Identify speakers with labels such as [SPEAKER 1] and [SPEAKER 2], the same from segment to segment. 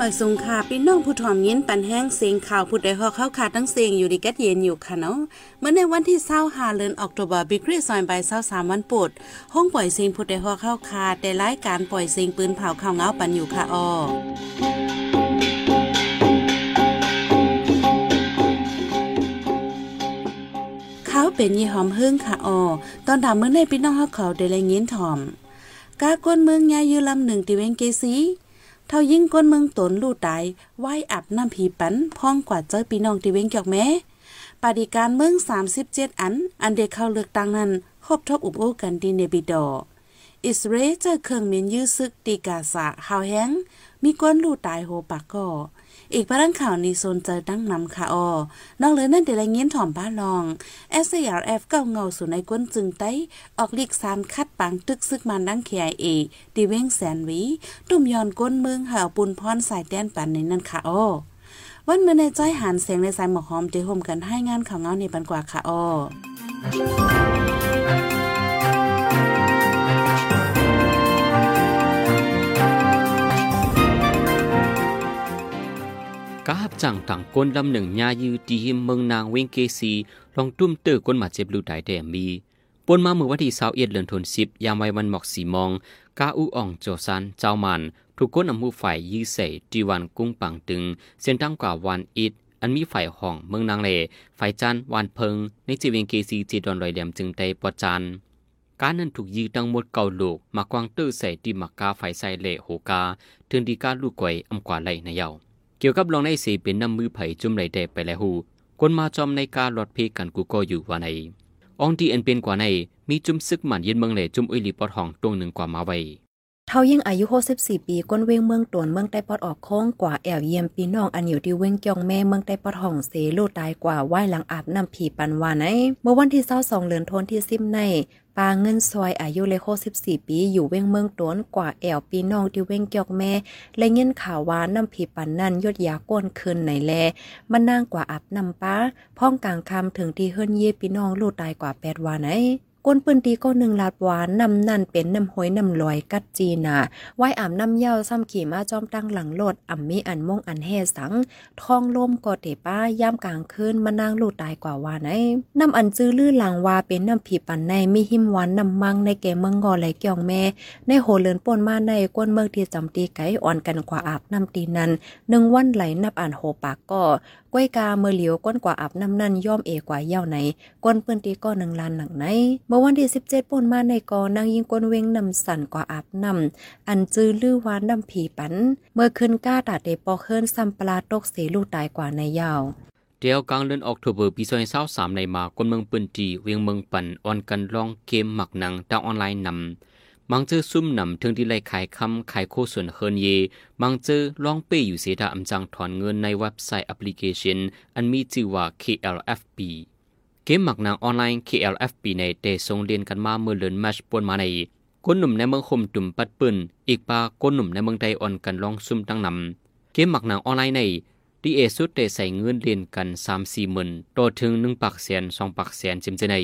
[SPEAKER 1] บ่ายสงค่ะพี่น้องผู้ถ่อมยินปันแห้งเสียงข่าวผู้ใดฮอกเข้าขาดทั้งเสียงอยู่ดีกัดเย็นอยู่ค่ะเนาะเมื่อในวันที่เศร้าหาเดือนออกตุลาบิกรีซอยใบ่าสามวันปุดห้องปล่อยเสียงผู้ใดฮอกเข้าขาดได้รายการปล่อยเสียงปืนเผาข่าวเงาปันอยู่ค่ะอ้อเขาเป็นยี่หอมหึ่งค่ะออตอนถามเมื่อในพี่น้องเฮาเขาได้แลยินถ่อมกาก้นเมืองยายืลำหนึ่งติเวงเกซี เท่ายิ่งก้นเมืองตนลู่ตายไหวอับน้ำผีปันพ้องกว่าเจอปีน้องติเวงเกี่ยวแม้ปฏิการเมือง 37 อัน อันเด็กเข้าเลือกตั้งนั้นครบทบอุบโอกันดีเนบิดออิสราเอลเจอเครื่องเมนยื้อซึกตีกาสะหาวแห้งมีก้นลู่ตายโหปากก่อ อีกพระดังข่าวนี้โซนเจอดั้งนำค่ะออนอกเลยนั่นเดี๋ยวเงี้ยถ่อมบ้าลอง SARF เก้าเงาสู่ในก้นจึงไต้ออกลีกสามคัดปังตึกซึกมันดังเคียเอดีเว้งแสนวีตุ่มยอนก้นเมืองหาปุนพรสายแดนปันในนั่นค่ะออวันเมื่อในจ้อยหันเสียงในสายหมอกหอมเดโฮมกันให้งานข่าวเงาในปันกว่าค่ะอ
[SPEAKER 2] อ กาบจังต่างก้นลำหนึ่งยายือตีหิมเมืองนางเวงเกซีลองตุ้มเตอก้นมาเจ็บลูไดแดมีปนมาเมื่อวันที่สาวเอ็ดเลือนทนสิบยามไว้วันหมอกสีมองกาอูอ่องโจซันเจ้ามันถูกก้นอำมูฝ่ายยื้อใส่จีวันกุ้งปังตึง เส้นตั้งกว่าวันอิดอันมีฝ่ายห้องเมืองนางเลฝ่ายจันวานเพิง ในจีเวงเกซีจีดอนลอยแหลมจึงได้ปอจันการนั้นถูกยื้อตั้งหมดเก่าลูกมากวางเตื้อใส่ดีมากกาฝ่ายใส่เละโหกาถึงดีกาลูกไกวอำกว่าไหลในเยา เกี่ยวกับลองในสีเป็นน้ำมือไผ่จุ่มไหลแดไปแล้วหูคนมาจอมในการหลอดเพกันกูก็อยู่ว่าในองที่อันเป็นกว่าในมีจุ่มซึกหมันเย็นเมืองเหล่จุ่มอุยลีปอดห้องตรงหนึ่งกว่ามาไว้
[SPEAKER 3] เท่ายิ่งอายุ 64 ปีก้นเวงเมืองตวนเมืองใต้ปอดออกโค้งกว่าแอวเยี่ยมปีน้องอันอยู่ที่เวงเกียงแม่เมืองใต้ปอดห้องเสลูตายกว่าไหวหลังอาบน้ำผีปันวานในเมื่อวันที่22เดือนธันวาคมที่10ใน ปาเงินซอยอายุเลโค14 ปี อยู่เว้งเมืองตวนกว่าแอวปีน้องที่เว้งเกียกแม่ และเงินข่าวว่าน้ำผีปันนั่นยดยาก้นคืนไหนแลมันนางกว่าอับนำป้า พ้องกลางคำถึงที่เฮิรนเย่ปีน้องลูกตายกว่าแปดวันไหน ก้นปืนตีก็หนึ่งลาดหวานนำนั่นเป็นน้ำห้อยน้ำลอยกัดจีนาไหวอ่ำน้ำเย้าซ้ำขี่มาจอมตั้งหลังโลดอ่ำมีอันม่งอันแห่สังท้องลมก็เตป้าย่ำกลางคืนมานางลูดตายกว่าว่าไหนน้ำอันจื้อลื่อหลังวาเป็นน้ำผีปันในมีหิมหวานน้ำมังในแกเมืองงอไหลเกี่ยงแม่ในโหเลือนป่นมาในก้นเมืองที่จำตีไก่อ่อนกันกว่าอาบน้ำตีนั้นหนึ่งวันไหลนับอ่านโหปากก็ก้อยกาเมื่อเหลียวก้นกว่าอาบน้ำนั่นย่อมเอกว่าเย่าไหนก้นปืนตีก็หนึ่งลานหนังไหนเมื่อวันที่สิบเจ็ดป่นมาในกอนางยิงก้นเวงนำสั่นกว่าอาบนำอันจื้อลื้อวานนำผีปัน เมื่อขึ้นก้าตาเดปอเคินซัมปลาตกเสลูตายกว่าในยาว
[SPEAKER 2] เดียวกลางเดือนออกตุเบอร์ปีซอยเศร้าสามในมาคนเมืองปืนจีเวียงเมืองปันออนกันลองเกมหมักหนังดาวออนไลน์นำมังเจอซุ่มนำถึงที่ไล่ขายคำขายโคส่วนเฮินเย มังเจอลองเปอยู่เสียดาอำจังถอนเงินในเว็บไซต์แอปพลิเคชัน อันมีชื่อว่า KLFP กมหมักนางออนไลน์ KLFP ในเตส่งเรียนกันมาเมื่อเลือนแมชปวนมาในคนหนุ่มในเมืองคมตุ่มปัดปืนอีกปาคนหนุ่มในเมืองไทยอ่อนกันลองซุ่มตั้งนำเกมหมักนางออนไลน์ในดีเอสุดเตใส่เงินเรียนกันสามสี่หมื่นต่อถึงหนึ่งปักแสนสองปักแสนจิมเจใน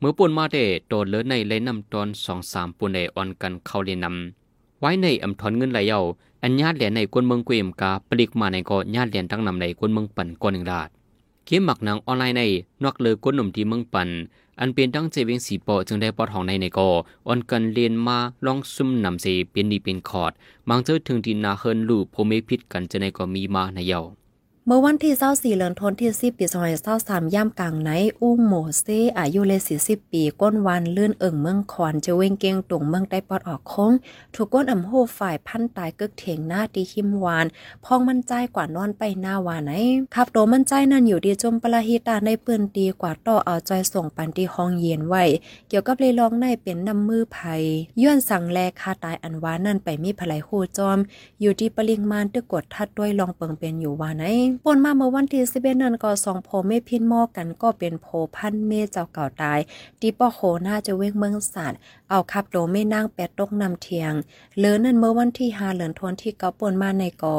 [SPEAKER 2] เมื่อปนมาเดโดนเลือในเลยนำตอนสองสามปนในอ่อนกันเข้าเรียนนำไว้ในอำทอนเงินไหลเยาอันญาติเหรียญในกวนเมืองเกวมกาปลิกมาในก็ญาติเหรียญตั้งนำในกวนเมืองปั่นก่อนหนึ่งลาด เกมหมักหนังออนไลน์ในนอกเลยก้นหนุ่มที่เมืองปั่นอันเป็นตั้งใจเวียงสีปอจึงได้ปอดห้องในในก็อ่อนกันเรียนมาลองซุ่มนำเสเป็นดีเป็นขอดบางเจอถึงที่นาเฮินลูกโพเมพิษกันจะในก็มีมาในเยา
[SPEAKER 3] เมื่อวันที่24เดือนธันวาคมที่10ปี2023ย่ำกลางไหน อุ้มโมเซอายุเลย40 ปี ก้นวันเลื่อนเอิ่งเมืองคอนจะเว้งเกียงตุงเมืองใต้ปอดออกคง ถูกก้นอ่ำโฮฝ่ายพันตายกึกเถียงหน้าตีคิมวาน พองมันใจกว่านอนไปหน้าวานไหนขับโตมันใจนั่นอยู่ดีจมปลาฮิตาในปืนตีกว่าต่อเอาใจส่งปันที่ห้องเย็นไว้ เกี่ยวกับเลยลองในเป็นน้ำมือไผ่ย้อนสั่งแลคาตายอันวานั่นไปมีภลัยโคจอม อยู่ที่ปริงมานตึกกดทัดด้วยลองเปิงเป็นอยู่วานไหนปนมาเมื่อวันที่สิบเดนั้นก็สองโพเมพินมอกันก็เป็นโพพันเมเจ้าเก่าตายดีปอโคน่าจะเว้งเมืองศาสตร์เอาคับโดไม่นั่งแปดตกนำเทียงเลือนั่นเมื่อวันที่หาเหลือนทนที่เกาปนมาในกอ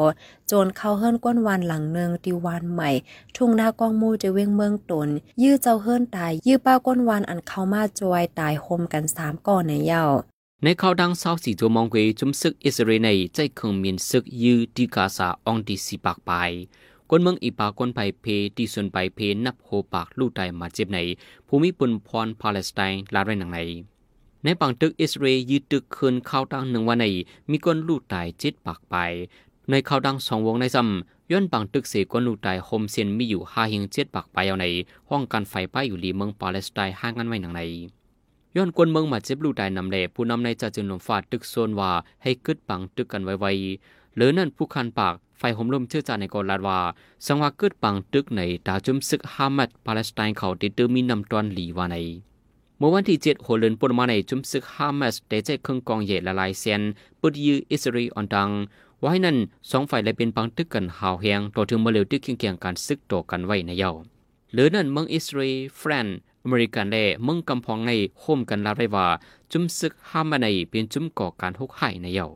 [SPEAKER 3] โจนเข้าเฮิรนก้นวันหลังเนืองตีวานใหม่ ทุ่งนากองมูจะเว้งเมืองตน ยื้อเจ้าเฮิรนตาย ยื้อป้าก้นวันอันเข้ามาจอยตายโฮมกันสามก่อในเย้า
[SPEAKER 2] ในข่าวดังเศร้าสีตัวมองเวจุมซึกอิสราเอลในใจเคงมีนซึกยือดีกาซาองดีสีปากไป กวนเมืองอีปากวนไปเพที่ส่วนไปเพนับโฮปากลู่ไตมาเจ็บในภูมิปุนพรปาเลสไตน์ลาไรหนังในในปังตึกอิสราเอลยืดตึกคืนข่าวดังหนึ่งวันในมีคนลู่ไตเจ็ดปากไป ในข่าวดังสองวงในซ้ำย้อนปังตึกเสกวนลู่ไตโฮมเซนมีอยู่ห้าเฮงเจ็ดปากไปเอาในห้องการไฟป้ายอยู่ลีเมืองปาเลสไตน์ห้างกันไว้หนังในย้อนกวนเมืองมาเจ็บลู่ไตนำแหล่ผู้นำในจะจึงลมฟาดตึกโซนว่าให้กึดปังตึกกันไวๆหรือนั่นผู้คันปาก ไฟห่มลมเชื่อจาในกอลาดว่าสังว่าเกิดปังตึกในดาจุมซึกฮามัดปาเลสไตน์เขาติดตือมีนำตอนหลีวาในเมื่อวันที่เจ็ดหัวเลือนปนมาในจุมซึกฮามัสได้ใจเครื่องกองเหยละลายเซียนปุดยืออิสราเอลอันดังไว้นั้นสองฝ่ายเลยเป็นปังตึกกันหาวแหงต่อถึงมาเร็วตึกเคียงๆการซึกต่อกันไว้ในเยาหรือนั่นเมืองอิสราเอลฟรนอเมริกันและเมืองกำพองในโฮมกันลาไรว่า จุมซึกฮามาในเป็นจุมก่อการทุกข์ให้ในเยา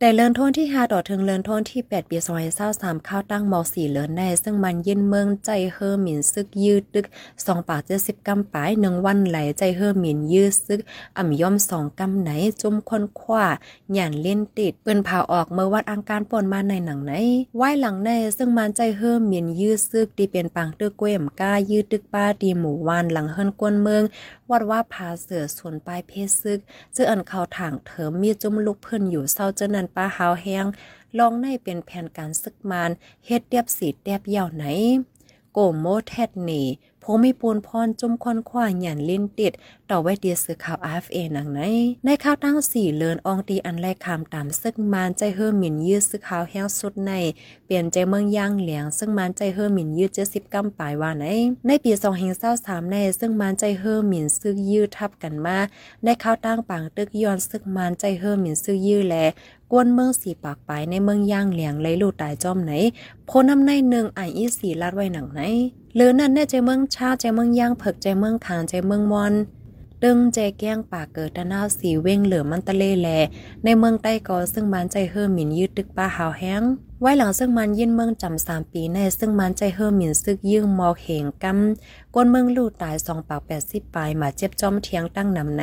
[SPEAKER 3] แต่เลินทนที่5ต่อถึงเลินทนที่ 8 ปี2023ข้าวตั้งม 4 เลินแน่ซึ่งมันยินเมืองใจเฮอหมินซึกยืดตึก2ปาก70กำปลาย1วันไหลใจเฮอหมินยืดซึกอ่ำย่อม2กำไหนจุ่มคนคว้าหยันเล่นติดเปิ้นเผาออกเมื่อวัดอังการป่นมาในหนังไหนไหว้หลังในซึ่งมันใจเฮอหมินยืดซึกที่เป็นปังตึกกล้วยมก้ายืดตึกป้าดีหมู่วานหลังเฮิรนกวนเมือง วัดว่าพาเสือส่วนปลายเพศซึกเจออันเขาถางเถิมมีจุ่มลูกเพิ่นอยู่เศร้าเจนันป้าหาวแห้งลองในเป็นแผนการซึกมานเฮ็ดเดียบสีเดียบเยาวไหนโกโมแทดนี่ผมีปูนพรจุ่มคอนคว้าหยันลิ้นติด ต่อไว้เดียสือข่าว AFA หนังไหน ในข่าวตั้งสี่เลินอองตีอันแรกคำตามซึกมานใจเฮือหมิ่นยืดซึกข่าวแห้วสุดใน เปลี่ยนใจเมืองย่างเหลียง ซึ่งมานใจเฮือหมิ่นยืดเจ็ดสิบกำปลายว่าไหน ในปีสองเฮงเศร้าสามใน ซึ่งมานใจเฮือหมิ่นซึกยืดทับกันมาในข่าวตั้งปังตึกย้อนซึกมานใจเฮือหมิ่นซึกยืดแล กวนเมืองสีปากไปในเมืองย่างเหลียงเลยลูตายจอมไหนโพน้ำในหนึ่งไออีสีลาดไว้หนังไหนหรือนั่นแน่ใจเมืองชาใจเมืองย่างเผิกใจเมืองขางใจเมืองมอน ดึงใจแก้งปากเกิดตะนาวสีเว้งเหลือมันตะเลแล ในเมืองใต้กอซึ่งมันใจเฮิมหมินยืดตึกป้าหาวแห้งไว้หลังซึ่งมันยินเมืองจำสามปีในซึ่งมันใจเฮิมหมินซึกยื่งมอกเหงกำก้นเมืองลู่ตายสองปากแปดสิบปลายมาเจ็บจอมเทียงตั้งนำไหน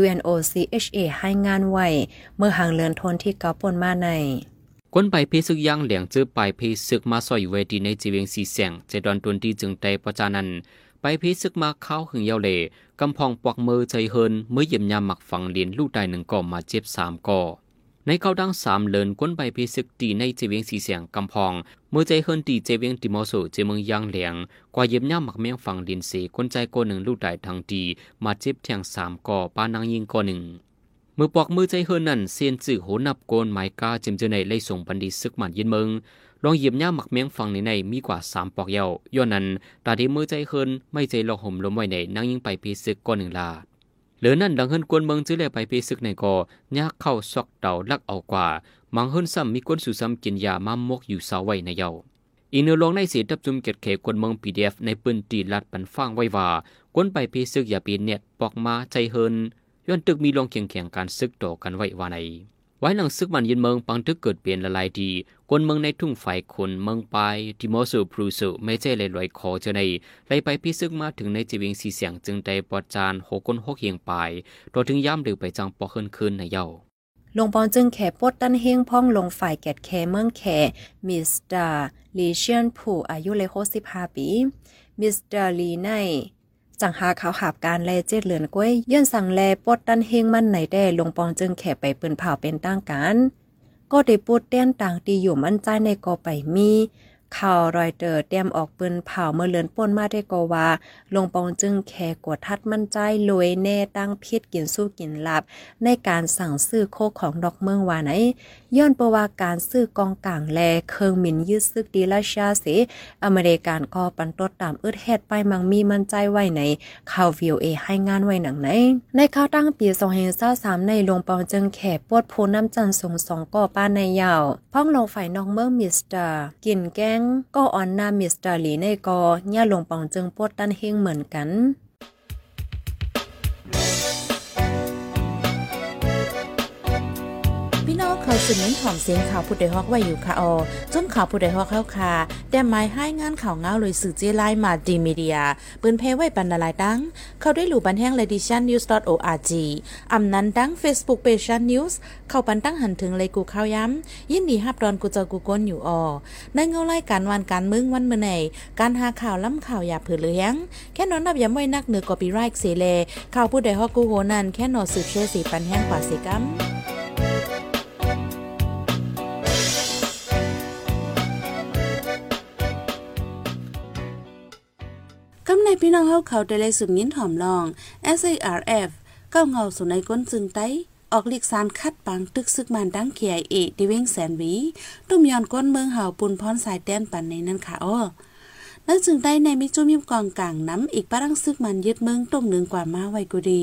[SPEAKER 3] UNOCHA ให้งานไว้เมื่อห่างเลือนทนที่เกาปนมาใน
[SPEAKER 2] ก้นไปเพซึกย่งเหลียงเจอไปเพซึกมาซอยเวดีในจีเวงสีแสงเจดอนตวนที่จึงใจประจานัน ไปเพซึกมาเข้าหึงเยาเลกำพองปวักมือใจเฮินเมื่อเยี่ยมยามหมักฝังเลียนลูกใดหนึ่งก่อมาเจ็บสามก่อในเขาดังสามเลินก้นไปเพซึกตีในเจวียงสีเสียงกำพอง เมื่อใจเฮินตีเจวียงติมอโซเจเมืองย่างเหลียง กว่าเยี่ยมยามหมักเมียงฝังเลียนสีก้นใจก่อหนึ่งลูกใดทางตีมาเจ็บแทงสามก่อปานางยิงก่อหนึ่งมือปอกมือใจเฮินนั่นเซียนจื่อโหนับโกนไม้กาจิมเจอในไล่ส่งบันดีซึกมันยินเมือง ลองเหยียบย่าหมักเมียงฟังในในมีกว่าสามปอกเยาย้อนนั้นตาดีมือใจเฮินไม่ใจลองห่มลมไว้ในนั่งยิงไปพีซึกก้อนหนึ่งลาเหลือนั่นดังเฮินกวนเมืองจื้อแลไปพีซึกในกอยากเข้าซอกเต่าลักเอากว่า มังเฮินซ้ำมีก้นสู่ซ้ำกินยามามกอยู่สาวไว้ในเยาอีเนื้อลองในเสียดับจุมเก็ดเขกวนเมืองพีดีเอฟในปืนตีลัดปันฟังไว้ว่าก้นไปพีซึกอย่าปีเน็ตปอกมาใจเฮินย้อนตึกมีลงเคียงแข่งการซึกต่อกันไว้ว่าใน ไว้หลังซึกมันยินเมืองปังตึกเกิดเปลี่ยนละลายดีคนเมืองในทุ่งไฟคนเมืองไปที่มอสูพรูสูไม่ใช่เลยลอยคอเจในไลไปพี่ซึกมาถึงในจีวิงสีเสียงจึงได้ปอดจานหกคนหกเฮียงไปตัวถึงย่ำหรือไปจังปอขึ้นขึ้นในเย้า
[SPEAKER 3] ลงปอนจึงแขปดตันเฮงพ่องลงฝ่ายแกดแคเมืองแขมิสเตอร์ลีเชียนผู้อายุเลยโคสิบห้าปีมิสเตอร์ลีใน จังหาเขาหาบการแลเจ็ดเหลือนก้วยยื่นสั่งแลปดตันเฮงมันไหนแด่ลงปองจึงแขไปปืนเผาเป็นตั้งการก็ได้ปูดเต้นต่างตีอยู่มั่นใจในกอไปมีข่าวรอยเตอร์เตรียมออกปืนเผาเมื่อเลือนป่นมาได้กว่า ลงปองจึงแค่กดทัดมั่นใจลวยแน่ตั้งพิษกินสู้กินหลับ ในการสั่งซื้อโคของดอกเมืองว่าไหน ย้อนประว่าการซื้อกองกลางแลเคิงหมินยืดซึกดีราชาเสอเมริกันก็ปันตดตามอึดเฮ็ดไปมังมีมั่นใจไว้ในข่าววิวเอให้งานไว้หนังไหน ในข่าวตั้งปี2023ในลงปองจึงแขปวดโพน้ำจันทร์สงสองก่อป้านในยาวพ้องลงฝ่ายน้อกเมืองมิสเตอร์กินแกงก็ออนนามิสเตอร์หลีในกอย่าลงปองจึงปวดตันเฮงเหมือนกัน
[SPEAKER 1] เขาสสืบเน้นถ่อมเสียงข่าวผู้ใดฮอกไว้อยู่ค่ะออจนข่าวผู้ใดฮอกเข้าค่ะแต่หมายให้งานข่าวเงาเลยสื่อเจไลน์มาดีมีเดียปืนเพไว้ปันนาลายดัง เข้าได้หลู่บันแห้ง ledition news org อำนั้นดัง Facebook page news เข้าปันตั้งหันถึงเลยกูข้าวย้ำยินดีฮับดอนกูเจอกูก้นอยู่ออในเงาไล่การวันการมึงวันเมื่อไหนการหาข่าวล้ำข่าวอย่าเผือเลี้ยงแค่นอนนับย้ำไว้นักเหนือกอปีไรค์เสเลข่าวผู้ใดฮอกกูโหนันแค่นอสืบเชื่อสีปันแห้งกว่าสีกัม กำในพี่น้องเฮาเขาได้เลยสุดยินหอมลอง SARF เก้าเงาสุในก้นจึงไตออกลิกสารคัดปังตึกซึกมันดังเขียเอดิเวงแสนวีตุ้มยอนก้นเมืองเห่าปุนพรสายแต้นปันในนั้นค่ะอ้อแล้วจึงได้ในมิจุมิมกองกลางน้ำอีกปรังซึกมันยึดเมืองตรงหนึ่งกว่ามาไวกูดี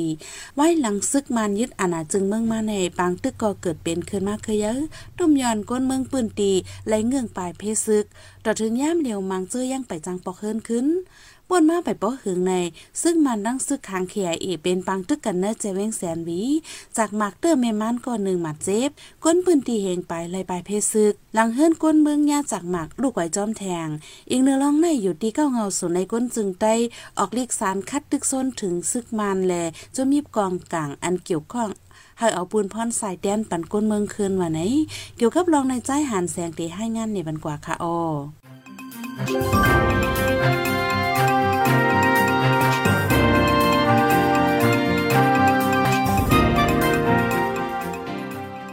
[SPEAKER 1] ไว้หลังซึกมันยึดอาณาจึงเมืองมาในปางตึกก็เกิดเป็นขึ้นมาเคยเยอะตุ้มยอนก้นเมืองปืนตีไหลเงื่องปลายเพซึกต่อถึงย่ามเหลียวมังเจอยังไปจังปอกเฮินขึ้น ป่วนมาไปป้อหึงใน ซึ่งมันดังซึกคางเขียเอเป็นปังตึกกันเนอเจเวงแสนวี จากหมากเตอร์เมมันก่อนหนึ่งหมัดเจ็บ ก้นปืนตีเหงไปไล่ไปเพซึก หลังเฮิรนก้นเมืองยาจากหมากลูกไหวจอมแทงอีกเนื้อร้องในอยู่ที่เก้าเงาสูนในก้นจึงไตออกลีกสารคัดตึกโซนถึงซึกมันแลจนมีกองกลางอันเกี่ยวข้องให้เอาปืนพรสายแดนปั่นก้นเมืองคืนว่าไหน เกี่ยวกับรองในใจหันแสงตีให้งานในบันกว่าค่ะอ
[SPEAKER 2] อ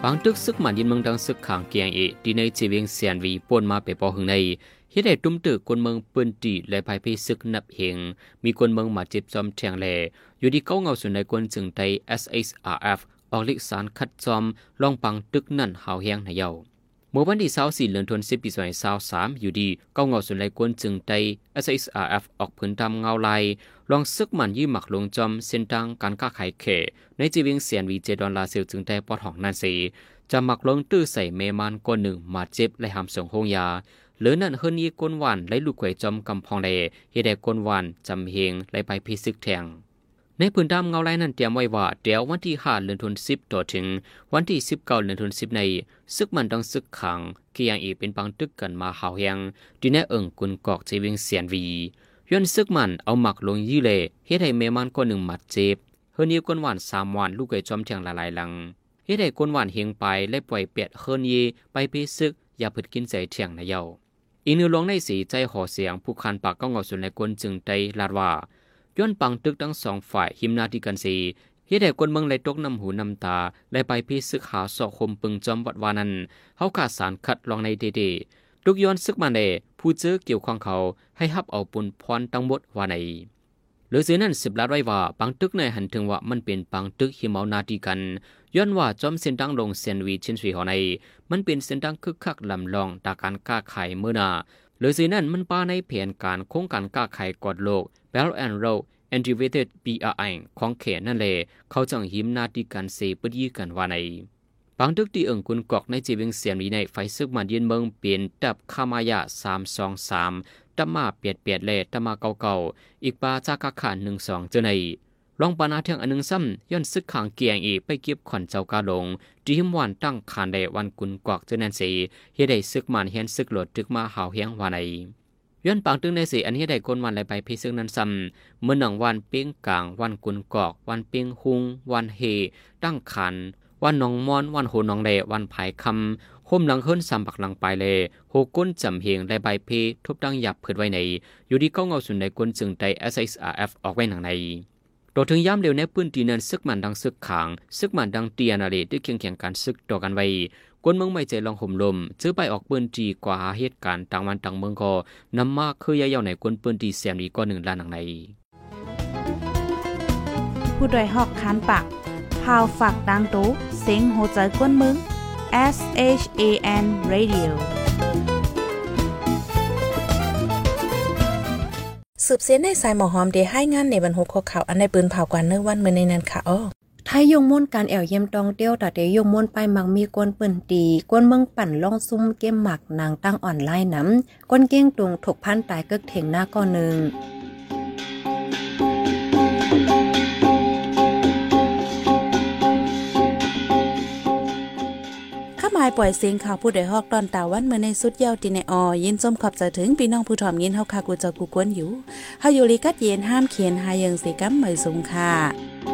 [SPEAKER 2] บางตึกซึกมันยินเมืองดังซึกขางเกียงเอดีในจีเวียงเซียนวีป่นมาเปปอหึงในเฮ็ดให้ตุ้มตึกคนเมืองปืนตีและภายเพซึกนับเหงมีคนเมืองมาเจ็บจอมแทงแลอยู่ที่เก้าเงาสุนในคนจึงไท SHRF ออกลิกสารคัดจอมลองปังตึกนั่นหาวแหงในเยาเมื่อวันที่24เดือนธันวาคมปี2023อยู่ดีเก้าเงาสุนในคนจึงไท SHRF ออกผืนตามเงาลายลองซึกมันยี่หมักลงจอมเส้นทางการค้าขายเขในจีวียงเซียนวีเจดอนลาเซลจึงได้ปอดห้องนั่นสีจะหมักลงตื้อใส่เมมันก้นหนึ่งมาเจ็บและหามส่งห้องยาหรือนั่นเฮิรนี่ก้นหวานแลลูกไก่จอมกำพองแดเฮได้ก้นหวานจำเฮงแลไปพิซึกแทง ในพื้นดำเงาไล่นั้นเตรียมไว้ว่าเดี๋ยววันที่ห้าเดือนธันวาคมต่อถึง วันที่สิบเก้าเดือนธันวาคมในซึกมันต้องซึกขังเกียงอีเป็นปังตึกกันมาหาวแหงดีในเอิงกุนกอกเจวิงเสียนวีย้อนซึกมันเอาหมักลงยี่เลเฮ็ดให้เมมันก็หนึ่งหมัดเจ็บเฮนี่ก้นหวานสามวันลูกไก่จอมแทงหลายๆหลังเฮ็ดให้ก้นหวานเฮงไปและปล่อยเปียดเฮิรนเยไปพิซึกอย่าผึดกินใจเทียงนะเยาอีนือลงในสีใจห่อเสียงผู้คันปากก็เงอสุนในกลจึงใจลาดว่า ย้อนปังตึกทั้งสองฝ่ายหิมนาที่กันสีเฮ็ดให้คนเมืองเลยตกน้ำหูน้ำตาและไปพิซึกหาสอกคมปึงจอมวัดวานั้นเฮาขาดสารคัดลองในเดเดทุกย้อนซึกมาเนผู้เจอเกี่ยวข้องเขาให้ฮับเอาปุนพรตั้งหมดว่าในหรือซื้อนั่นสิบล้านไว้ว่าปังตึกในหันถึงว่ามันเป็นปังตึกหิมเอานาทีกัน ย้อนว่าจอมเส้นดังลงเซนวีชินสีหอใน มันเป็นเส้นดังคึกคักลำลองตาการก้าไขเมื่อนาหรือสินั่นมันป้าในแผนการโครงการก้าไขกอดโลก Bell and Road Integrated BRI ของเขตนั่นแหละเขาจังหิมนาทีการเสปดีกันว่าในบางทึกที่เอิงกุนกอกในจีเวงเสียมนี้ในไฟซึกมันยืนเมืองเปลี่ยนดับคามายะสามสองสามตัมมาเปียดเปียดเล่ตัมมาเก่าเก่าอีกปาจากาขาหนึ่งสองเจอในลองปานาเทียงอันหนึ่งซ้ำย้อนซึกขางเกียงอีไปเก็บขอนเจ้ากาลงจีหิมวันตั้งคานได้วันกุนกอกเจอนันสีเฮได้ซึกมันเฮียนซึกโหลดตึกมาหาวเฮียงวาใน ย้อนปางตึงในสีอันนี้ได้คนวันไหลไปพิซึกนั้นซ้ำเมื่อหนังวันเปียงกลาง วันกุนกอก วันเปียงหุง วันเฮ ตั้งขัน วันนองมอน วันโหนองเดวันภายคำห่มหลังเฮิรนซ้ำปักหลังไปเลยโหก้นจำเฮงและใบเพทุบดังหยับเผิดไว้ใน อยู่ที่ก้องเอาสุนในก้นจึงได SSRF ออกไว้หนังในต่อถึงย้ำเร็วในพื้นที่นั้นซึกมันดังซึกขาง ซึกมันดังเตียนาเลด้วยเคียงเคียงการซึกต่อกันไว้ กวนเมืองไม่ใจลองห่มลมซื้อไปออกปืนจีกว่าเหตุการณ์ต่างวันต่างเมืองก็นำมาคือยายาในกวนปืนจีแซมดีก็หนึ่งล้านหนังใน
[SPEAKER 1] ผู้โดยหอกคานปากพาวฝากดังตู้เซ็งโหใจกวนเมือง S H A N Radio สืบเสียในสายหมอหอมเดให้งานในบรรหุกข่าวอันในปืนเผากวนเนื้อวันเมื่อในนั้นค่ะอ้อ
[SPEAKER 3] ไทยยงม่วนการแอวเยี่ยมตองเตี้ยวแต่เดยงม่วนไปมักมีกวนเปิ้นตีกวนเมืองปั่นล่องซุ่มเกมหมักนางตั้งอ่อนไล่น้ำกวนเก้งตุงถกพันตายเกิกเถงหน้าก้อนหนึ่ง
[SPEAKER 1] ข้ามายปล่อยเสียงข่าวผู้ใดฮอกตอนตาวันเมื่อในสุดเยาวติในออยินจมขอบใจถึงพี่น้องผู้ถ่อมยินเฮาคากูเจอกูกวนอยู่เฮาอยู่ลีกัดเย็นห้ามเขียนหายังสิกัมเหมยสูงค่ะ